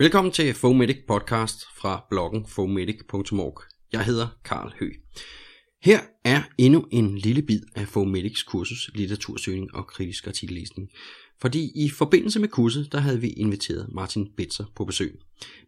Velkommen til Fomedic podcast fra bloggen fomedic.org. Jeg hedder Karl Hø. Her er endnu en lille bid af Fomedics kursus Litteratursøgning og kritisk artikellæsning. Fordi i forbindelse med kurset, der havde vi inviteret Martin Bitzer på besøg.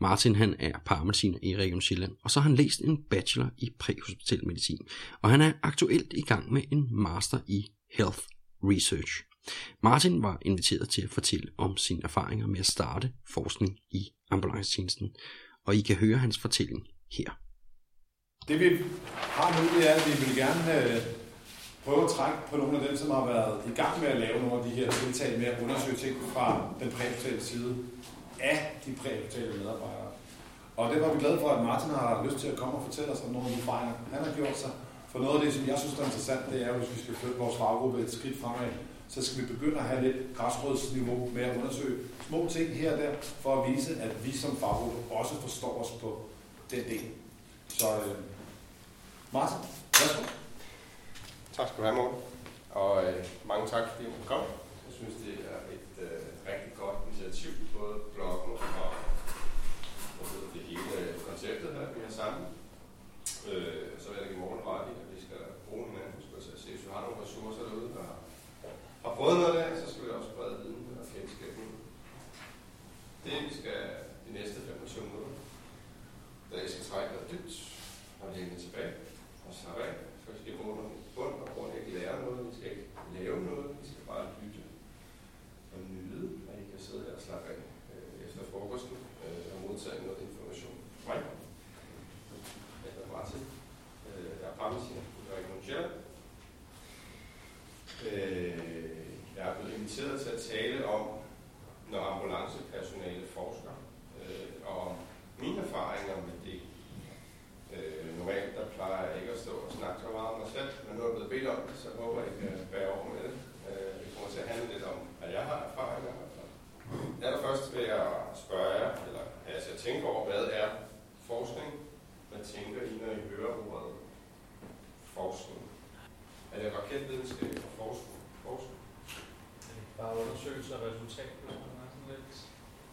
Martin han er paramediciner i Region Sjælland, og så har han læst en bachelor i præhospital medicin. Og han er aktuelt i gang med en master i Health Research. Martin var inviteret til at fortælle om sine erfaringer med at starte forskning i ambulancetjenesten, og I kan høre hans fortælling her. Det vi har nu, det er, at vi vil gerne øh, prøve at trække på nogle af dem, som har været i gang med at lave nogle af de her tiltag med at undersøge ting fra den præhospitale side af de præhospitale medarbejdere. Og det var vi glade for, at Martin har lyst til at komme og fortælle os om nogle af de fejl, han har gjort sig. For noget af det, som jeg synes er interessant, det er, hvis vi skal flytte vores faggruppe et skridt fremad, så skal vi begynde at have lidt græsrådsniveau med at undersøge små ting her og der, for at vise, at vi som faggruppe også forstår os på den del. Så øh, Martin, værsgo. Tak skal du have, Morten. Og øh, mange tak, fordi du kom. Jeg synes, det er et øh, rigtig godt initiativ, både bloggen og, og det hele konceptet her, vi har sammen. Øh, så vil jeg give Morten ret i, at vi skal bruge hinanden. Vi skal se, hvis vi har nogle ressourcer derude, der har prøvet noget der, så skal vi også brede viden og kendskabet. Det vi skal de næste 25 minutter, da jeg skal trække dig dybt og lægge det tilbage og slappe af. Så vi skal bruge noget bund og grund ikke lære noget, vi skal ikke lave noget, vi skal bare lytte og nyde, og I kan sidde her og slappe af øh, efter frokosten øh, og modtage noget information fra mig. Jeg hedder Martin. Øh, jeg er paramediciner i Region Sjælland. Øh, jeg er blevet inviteret til at tale om, når ambulancepersonale forsker, øh, og om mine erfaringer med det. Øh, normalt der plejer jeg ikke at stå og snakke så meget om mig selv, men nu er jeg blevet bedt om det, så håber jeg, at jeg bærer over med det. Øh, det kommer til at handle lidt om, at jeg har erfaringer. Allerførst vil jeg spørge jer, eller altså jeg tænker over, hvad er forskning? Hvad tænker I, når I hører ordet forskning? Er det raketvidenskab og forskning? forskning? Bare undersøgelse og resultat, hvis man har sådan lidt.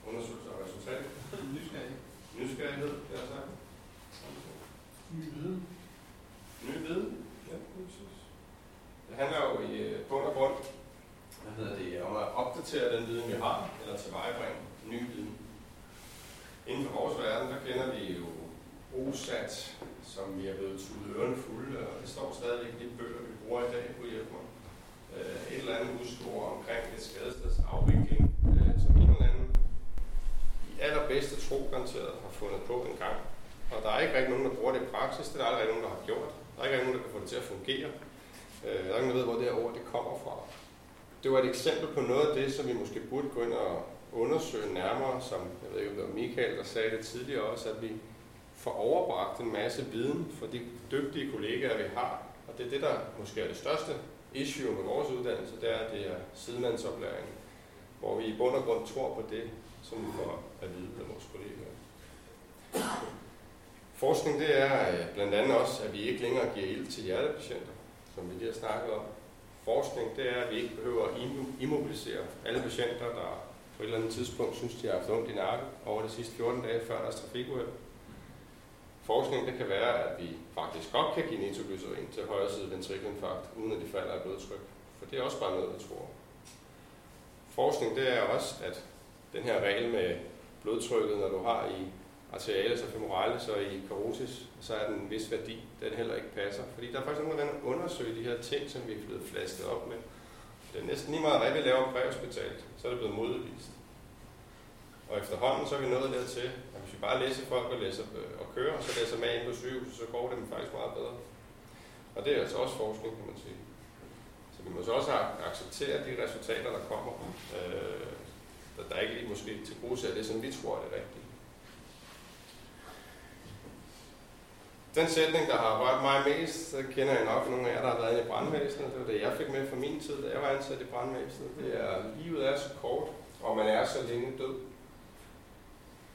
Undersøgelse og resultat? Nysgerrig. Nysgerrighed, det er sagt. Ny viden. Ny viden? Ja, præcis. Det handler jo i øh, bund og grund hvad hedder det, om at opdatere den viden, vi har, eller tilvejebringe ny viden. Inden for vores verden, der kender vi jo OSAT, som vi er blevet tudet ørerne fulde, og det står stadigvæk i de bøger, vi bruger i dag, på hjælpe mig. Øh, et eller andet huskord omkring et skadesteds afvikling, øh, som en eller anden i allerbedste tro garanteret har fundet på en gang. Og der er ikke rigtig nogen, der bruger det i praksis, det er der aldrig nogen, der har gjort. Der er ikke rigtig nogen, der kan få det til at fungere. Øh, der er ingen, der ved, hvor det her ord det kommer fra. Det var et eksempel på noget af det, som vi måske burde gå ind og undersøge nærmere, som jeg ved ikke, om det var Michael, der sagde det tidligere også, at vi får overbragt en masse viden fra de dygtige kollegaer, vi har. Og det er det, der måske er det største issue med vores uddannelse, det er, at det er sidemandsoplæring, hvor vi i bund og grund tror på det, som vi får at vide af vores kollegaer. Forskning det er øh, blandt andet også, at vi ikke længere giver ild til hjertepatienter, som vi lige har snakket om. Forskning det er, at vi ikke behøver at immobilisere alle patienter, der på et eller andet tidspunkt synes, de har haft ondt i nakken over de sidste 14 dage før deres trafikuheld. Forskning det kan være, at vi faktisk godt kan give nitroglycerin til højre side ventrikelinfarkt, uden at de falder af blodtryk. For det er også bare noget, vi tror. Forskning det er også, at den her regel med blodtrykket, når du har i arterialis og femoralis og i karotis, så er den en vis værdi, den heller ikke passer. Fordi der er faktisk nogen, der vil undersøge de her ting, som vi er blevet flasket op med. Det er næsten lige meget, hvad vi laver præhospitalt, så er det blevet modbevist. Og efterhånden så er vi nået dertil, at hvis vi bare læser folk og, læser, øh, og kører, så læser med ind på sygehuset, så går det dem faktisk meget bedre. Og det er altså også forskning, kan man sige. Så vi må så også acceptere de resultater, der kommer, øh, der, der ikke lige måske til gode det, som vi tror er det rigtige. Den sætning, der har rørt mig mest, så kender jeg nok nogle af jer, der har været i brandvæsenet. Det var det, jeg fik med fra min tid, da jeg var ansat i brandvæsenet. Det er, livet er så kort, og man er så længe død.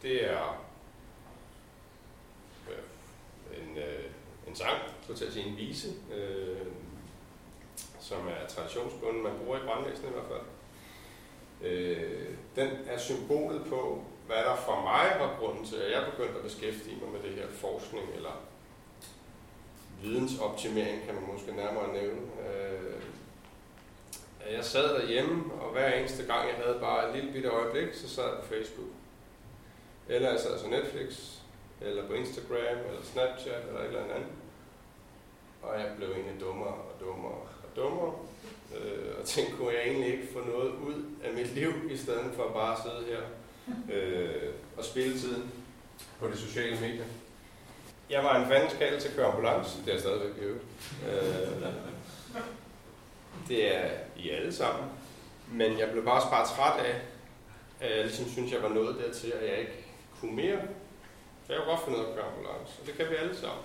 Det er øh, en, øh, en sang, så til at sige en vise, øh, som er traditionsbunden, man bruger i brandvæsenet i hvert fald. Øh, den er symbolet på, hvad der for mig var grunden til, at jeg begyndte at beskæftige mig med det her forskning, eller vidensoptimering, kan man måske nærmere nævne. Øh, jeg sad derhjemme, og hver eneste gang, jeg havde bare et lille bitte øjeblik, så sad jeg på Facebook. Eller jeg sad på Netflix, eller på Instagram, eller Snapchat, eller et eller andet. Og jeg blev egentlig dummere og dummere og dummere. Øh, og tænkte, kunne jeg egentlig ikke få noget ud af mit liv, i stedet for bare at sidde her øh, og spille tiden på de sociale medier. Jeg var en fandens til at køre ambulance, det er jeg stadigvæk i øvrigt. Øh, det er I alle sammen. Men jeg blev bare bare træt af, at jeg ligesom synes, jeg var nået dertil, at jeg ikke kunne mere. Så jeg har godt finde ud af at køre ambulance, og det kan vi alle sammen.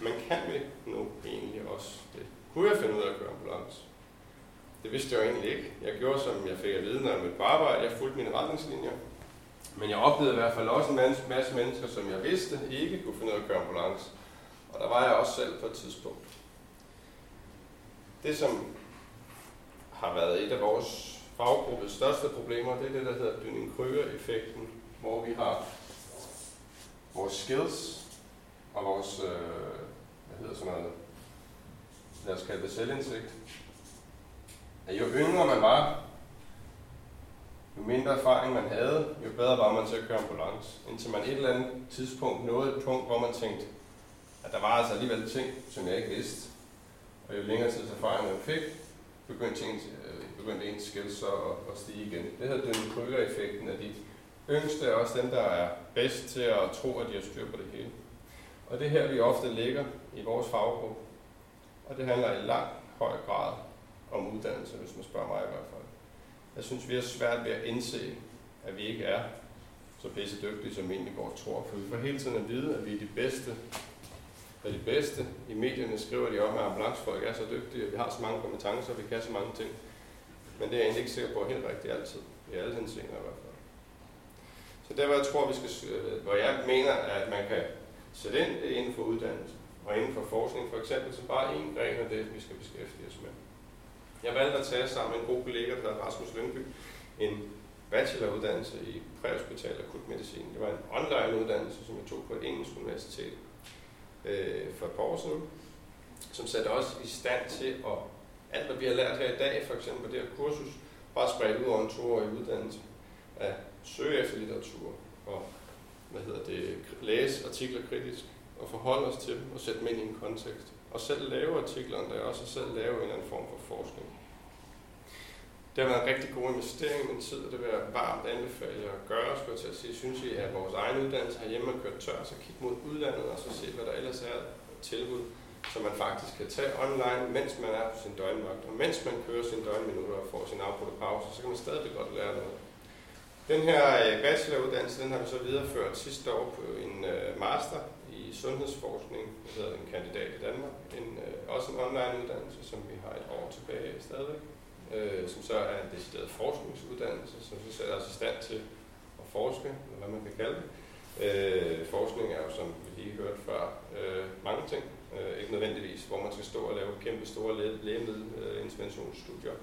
Men kan vi nu egentlig også det? Kunne jeg finde ud af at køre ambulance? Det vidste jeg jo egentlig ikke. Jeg gjorde, som jeg fik at vide, når jeg mødte på arbejde. Jeg fulgte mine retningslinjer. Men jeg oplevede i hvert fald også en masse, mennesker, som jeg vidste ikke kunne finde ud af at køre ambulance. Og der var jeg også selv på et tidspunkt. Det, som har været et af vores faggruppes største problemer, det er det, der hedder Dunning-Krüger-effekten, hvor vi har vores skills og vores, øh, hvad hedder sådan noget, lad os kalde det selvindsigt, at jo yngre man var, jo mindre erfaring man havde, jo bedre var man til at køre ambulance. Indtil man et eller andet tidspunkt nåede et punkt, hvor man tænkte, at der var altså alligevel ting, som jeg ikke vidste. Og jo længere tids erfaring man fik, begyndte, ens, øh, begyndte ens skills så at, at stige igen. Det hedder den krykker-effekten at de yngste er også dem, der er bedst til at tro, at de har styr på det hele. Og det er her, vi ofte ligger i vores faggruppe. Og det handler i langt høj grad om uddannelse, hvis man spørger mig i hvert fald. Jeg synes, vi har svært ved at indse, at vi ikke er så pisse dygtige, som egentlig går tror. For vi får hele tiden at vide, at vi er de bedste. Er de bedste. I medierne skriver de om, at ambulancefolk er så dygtige, at vi har så mange kompetencer, vi kan så mange ting. Men det er jeg egentlig ikke sikker på helt rigtigt altid. I alle henseender i hvert fald. Så der, hvor jeg tror, vi skal, øh, hvor jeg mener, at man kan sætte ind, det er inden for uddannelse. Og inden for forskning for eksempel, så bare en gren af det, vi skal beskæftige os med. Jeg valgte at tage sammen med en god kollega, der hedder Rasmus Lyngby, en bacheloruddannelse i præhospital akutmedicin. Det var en online uddannelse, som jeg tog på et engelsk universitet øh, for et par år siden, som satte os i stand til at alt, hvad vi har lært her i dag, for eksempel på det her kursus, bare spredt ud over en toårig uddannelse, at søge efter litteratur og hvad hedder det, læse artikler kritisk og forholde os til dem og sætte dem ind i en kontekst og selv lave artiklerne der også, og selv lave en eller anden form for forskning. Det har været en rigtig god investering i min tid, og det vil jeg varmt anbefale at gøre, skulle jeg til at sige. Synes I, at vores egen uddannelse herhjemme er kørt tør, så kig mod udlandet og så se, hvad der ellers er tilbud, som man faktisk kan tage online, mens man er på sin døgnvagt. Og mens man kører sine døgnminutter og får sin afbrudte pause, så kan man stadig godt lære noget. Den her øh, bacheloruddannelse, den har vi så videreført sidste år på en øh, master i sundhedsforskning, det hedder en kandidat i Danmark, en, øh, også en online uddannelse, som vi har et år tilbage stadigvæk, øh, som så er en decideret forskningsuddannelse, som så sætter os i stand til at forske, eller hvad man kan kalde det. Øh, forskning er jo, som vi lige hørte før, øh, mange ting. Øh, ikke nødvendigvis, hvor man skal stå og lave kæmpe store lægemiddelinterventionsstudier. Øh,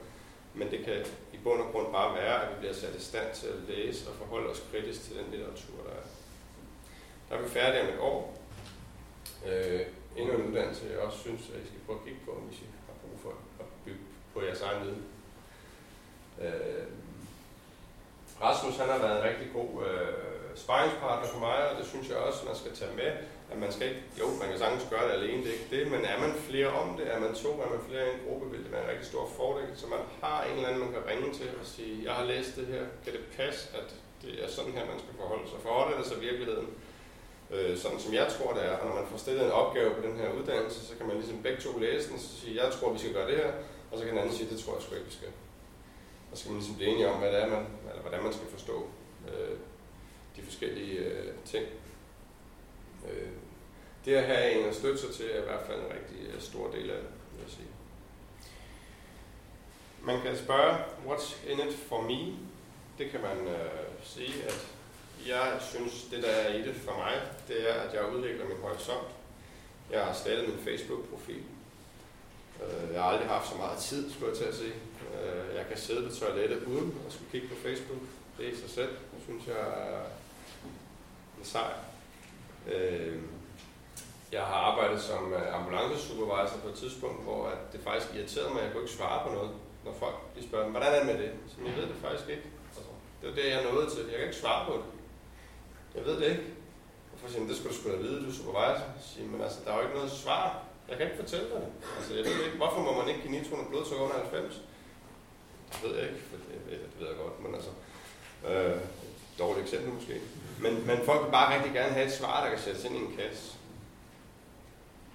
Men det kan i bund og grund bare være, at vi bliver sat i stand til at læse og forholde os kritisk til den litteratur, der er. Der er vi færdige om et år, Øh, endnu en uddannelse, jeg også synes, at I skal prøve at kigge på, hvis I har brug for at bygge på jeres egen viden. Øh, Rasmus han har været en rigtig god øh, sparringspartner for mig, og det synes jeg også, man skal tage med. At man skal ikke, jo, man kan sagtens gøre det alene, det er ikke det, men er man flere om det, er man to, er man flere i en gruppe, vil det være en rigtig stor fordel, så man har en eller anden, man kan ringe til og sige, jeg har læst det her, kan det passe, at det er sådan her, man skal forholde sig? Forholder det sig virkeligheden? Øh, sådan som jeg tror det er. Og når man får stillet en opgave på den her uddannelse, så kan man ligesom begge to læse den, og sige, jeg tror, vi skal gøre det her, og så kan den anden sige, det tror jeg sgu ikke, vi skal. Og så skal man ligesom blive enige om, hvad det er, man, eller hvordan man skal forstå øh, de forskellige øh, ting. Øh, det at have en at støtte sig til, er i hvert fald en rigtig øh, stor del af det, vil jeg sige. Man kan spørge, what's in it for me? Det kan man øh, sige, at jeg synes, det der er i det for mig, det er, at jeg udvikler min horisont. Jeg har slettet min Facebook-profil. Øh, jeg har aldrig haft så meget tid, skulle jeg til at sige. Øh, jeg kan sidde på toilettet uden at skulle kigge på Facebook. Det er i sig selv, synes jeg er en sejr. Øh, jeg har arbejdet som ambulancesupervisor på et tidspunkt, hvor at det faktisk irriterede mig, at jeg kunne ikke svare på noget, når folk de spørger mig, hvordan er det med det? Så jeg ved det faktisk ikke. Altså, det var det, jeg nåede til. Jeg kan ikke svare på det. Jeg ved det ikke. Hvorfor siger det skulle du sgu da vide, du er supervisor. Siger, men altså, der er jo ikke noget svar. Jeg kan ikke fortælle dig det. Altså, jeg ved ikke, hvorfor må man ikke give nitroen blodsukker under 90? Det ved jeg ikke, for det, det ved jeg godt, men altså, øh, dårligt eksempel måske. Men, men folk vil bare rigtig gerne have et svar, der kan sættes ind i en kasse.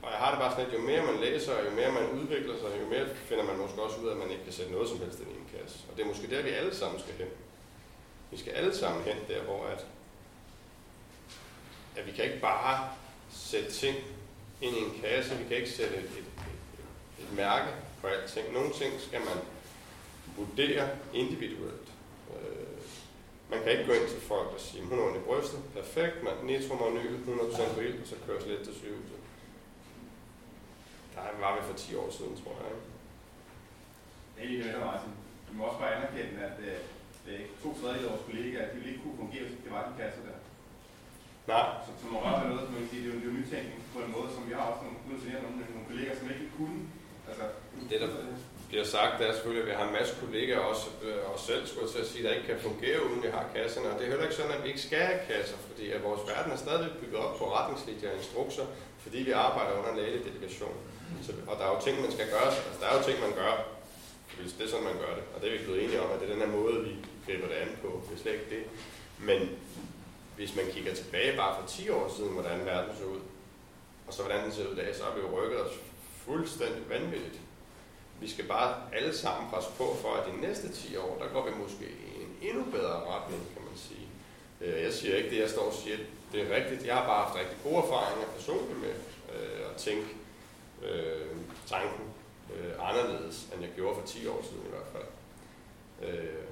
Og jeg har det bare sådan, at jo mere man læser, og jo mere man udvikler sig, jo mere finder man måske også ud af, at man ikke kan sætte noget som helst ind i en kasse. Og det er måske der, vi alle sammen skal hen. Vi skal alle sammen hen der, hvor at, at vi kan ikke bare sætte ting ind i en kasse, vi kan ikke sætte et, et, et, et mærke på alting. Nogle ting skal man vurdere individuelt. Øh, man kan ikke gå ind til folk og sige, hun er ondt i brystet, perfekt, man, nitromonyl, 100% ild, og så køres lidt til sygehuset. Der var vi for 10 år siden, tror jeg. Ikke? Det er lige Martin. Du må også bare anerkende, at øh, to tredjedel af vores kollegaer, de ville ikke kunne fungere, hvis det var de kasser der. Nej. Så, så må også noget, som man kan sige, det er jo, det er jo nytænkning på en måde, som vi har også nogle, nu til nogle, nogle kolleger, som ikke kunne. Altså, Det, der bliver sagt, det er selvfølgelig, at vi har en masse kollegaer, også øh, os selv, skulle jeg sige, der ikke kan fungere, uden vi har kasserne. Og det er heller ikke sådan, at vi ikke skal have kasser, fordi at vores verden er stadig bygget op på retningslinjer og instrukser, fordi vi arbejder under en lægedelegation. Så, og der er jo ting, man skal gøre. Altså, der er jo ting, man gør, hvis det er sådan, man gør det. Og det er vi blevet enige om, at det er den her måde, vi griber det an på. Det er slet ikke det. Men hvis man kigger tilbage bare for 10 år siden, hvordan verden så ud, og så hvordan den ser ud i dag, så har vi jo rykket os fuldstændig vanvittigt. Vi skal bare alle sammen presse på for, at de næste 10 år, der går vi måske i en endnu bedre retning, kan man sige. Øh, jeg siger ikke det, jeg står og siger, det er rigtigt. Jeg har bare haft rigtig gode erfaringer personligt med øh, at tænke øh, tanken øh, anderledes, end jeg gjorde for 10 år siden i hvert fald. Øh,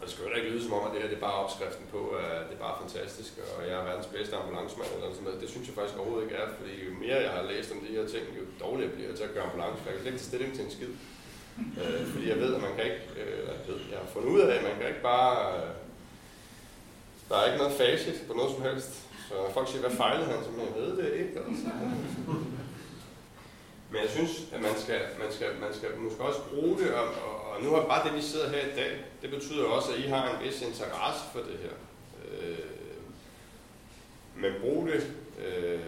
og det skal jo ikke lyde som om, at det her det er bare opskriften på, at det er bare fantastisk, og jeg er verdens bedste ambulancemand eller sådan noget. Det synes jeg faktisk overhovedet ikke er, fordi jo mere jeg har læst om de her ting, jo dårligere bliver jeg til at gøre ambulance, jeg kan slet ikke tage stilling til en skid. Øh, fordi jeg ved, at man kan ikke, øh, jeg, ved, jeg har fundet ud af, at man kan ikke bare, øh, der er ikke noget facit på noget som helst. Så folk siger, hvad fejlede han, så jeg ved det ikke. Altså. Men jeg synes, at man skal, man skal, man skal måske også bruge det, og, og, og nu har bare det, vi sidder her i dag, det betyder også, at I har en vis interesse for det her. Øh, men brug det, øh,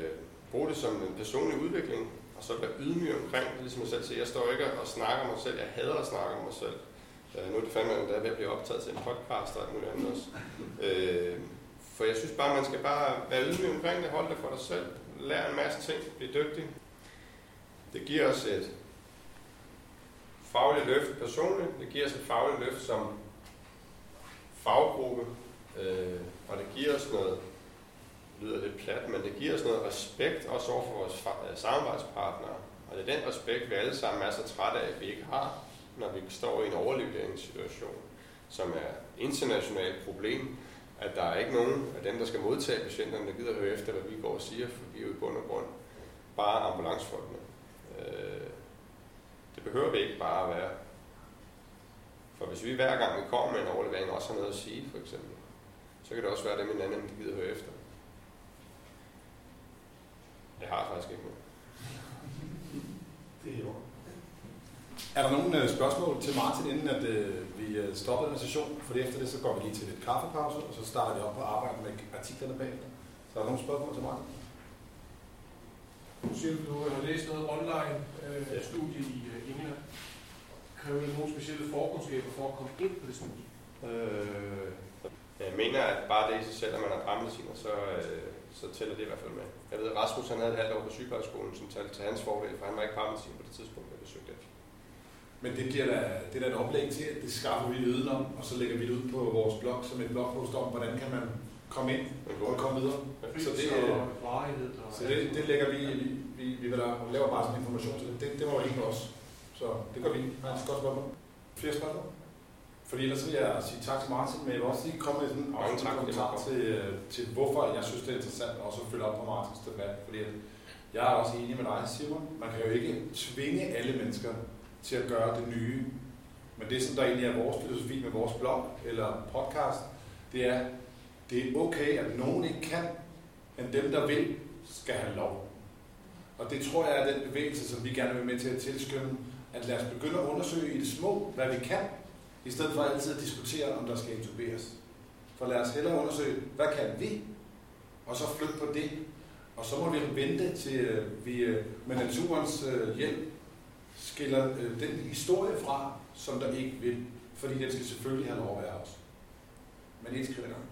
brug det som en personlig udvikling, og så være ydmyg omkring det, ligesom jeg selv siger. Jeg står ikke og snakker om mig selv, jeg hader at snakke om mig selv. Øh, nu er det fandme, at jeg er ved at blive optaget til en podcast og alt muligt andet også. Øh, for jeg synes bare, man skal bare være ydmyg omkring det, holde det for dig selv, lære en masse ting, blive dygtig. Det giver os et fagligt løft personligt, det giver os et fagligt løft som faggruppe, øh, og det giver os noget, det lyder lidt plat, men det giver os noget respekt også over for vores øh, samarbejdspartnere. Og det er den respekt, vi alle sammen er så trætte af, at vi ikke har, når vi står i en overleveringssituation, som er et internationalt problem, at der er ikke nogen af dem, der skal modtage patienterne, der gider høre efter, hvad vi går og siger, for vi er jo i bund og grund bare ambulancefolkene. Øh, det behøver vi ikke bare at være. For hvis vi hver gang vi kommer med en overlevering også har noget at sige, for eksempel, så kan det også være dem en anden, der gider høre efter. Jeg har faktisk ikke noget. Det er jo. Er der nogle øh, spørgsmål til Martin, inden at øh, vi øh, stopper den session? For efter det, så går vi lige til lidt kaffepause, og så starter vi op på arbejde med artiklerne bagefter. Så er der nogle spørgsmål til Martin? Du siger, du har læst noget online øh, i øh, England. Kræver det nogle specielle forkundskaber for at komme ind på det studie? Øh, jeg mener, at bare det i sig selv, at man har brandmediciner, så, øh, så tæller det i hvert fald med. Jeg ved, at Rasmus han havde et halvt år på sygeplejeskolen, som talte til hans fordel, for han var ikke brandmedicin på det tidspunkt, jeg besøgte det. Men det, giver da, det er da et oplæg til, at det skaffer vi viden om, og så lægger vi det ud på vores blog som et blogpost om, hvordan kan man komme ind og komme videre. Så det, så det, det lægger vi, vi, vi, vi laver bare sådan en information til det. Det, det var jo ikke os. Så det gør vi. Har et godt spørgsmål? Flere spørgsmål? Fordi ellers vil jeg sige tak til Martin, men jeg vil også lige komme med sådan en afsluttende kommentar til, øh, til, hvorfor jeg synes, det er interessant også at følge op på Martins debat. Fordi at Jeg er også enig med dig, Simon. Man kan jo ikke tvinge alle mennesker til at gøre det nye. Men det, som der egentlig er vores filosofi med vores blog eller podcast, det er, det er okay, at nogen ikke kan, men dem, der vil, skal have lov. Og det tror jeg er den bevægelse, som vi gerne vil med til at tilskynde, at lad os begynde at undersøge i det små, hvad vi kan, i stedet for altid at diskutere, om der skal intuberes. For lad os hellere undersøge, hvad kan vi, og så flytte på det. Og så må vi vente til øh, vi øh, med naturens øh, hjælp skiller den historie fra, som der ikke vil. Fordi den skal selvfølgelig have lov at være os. Men et skridt ad gangen.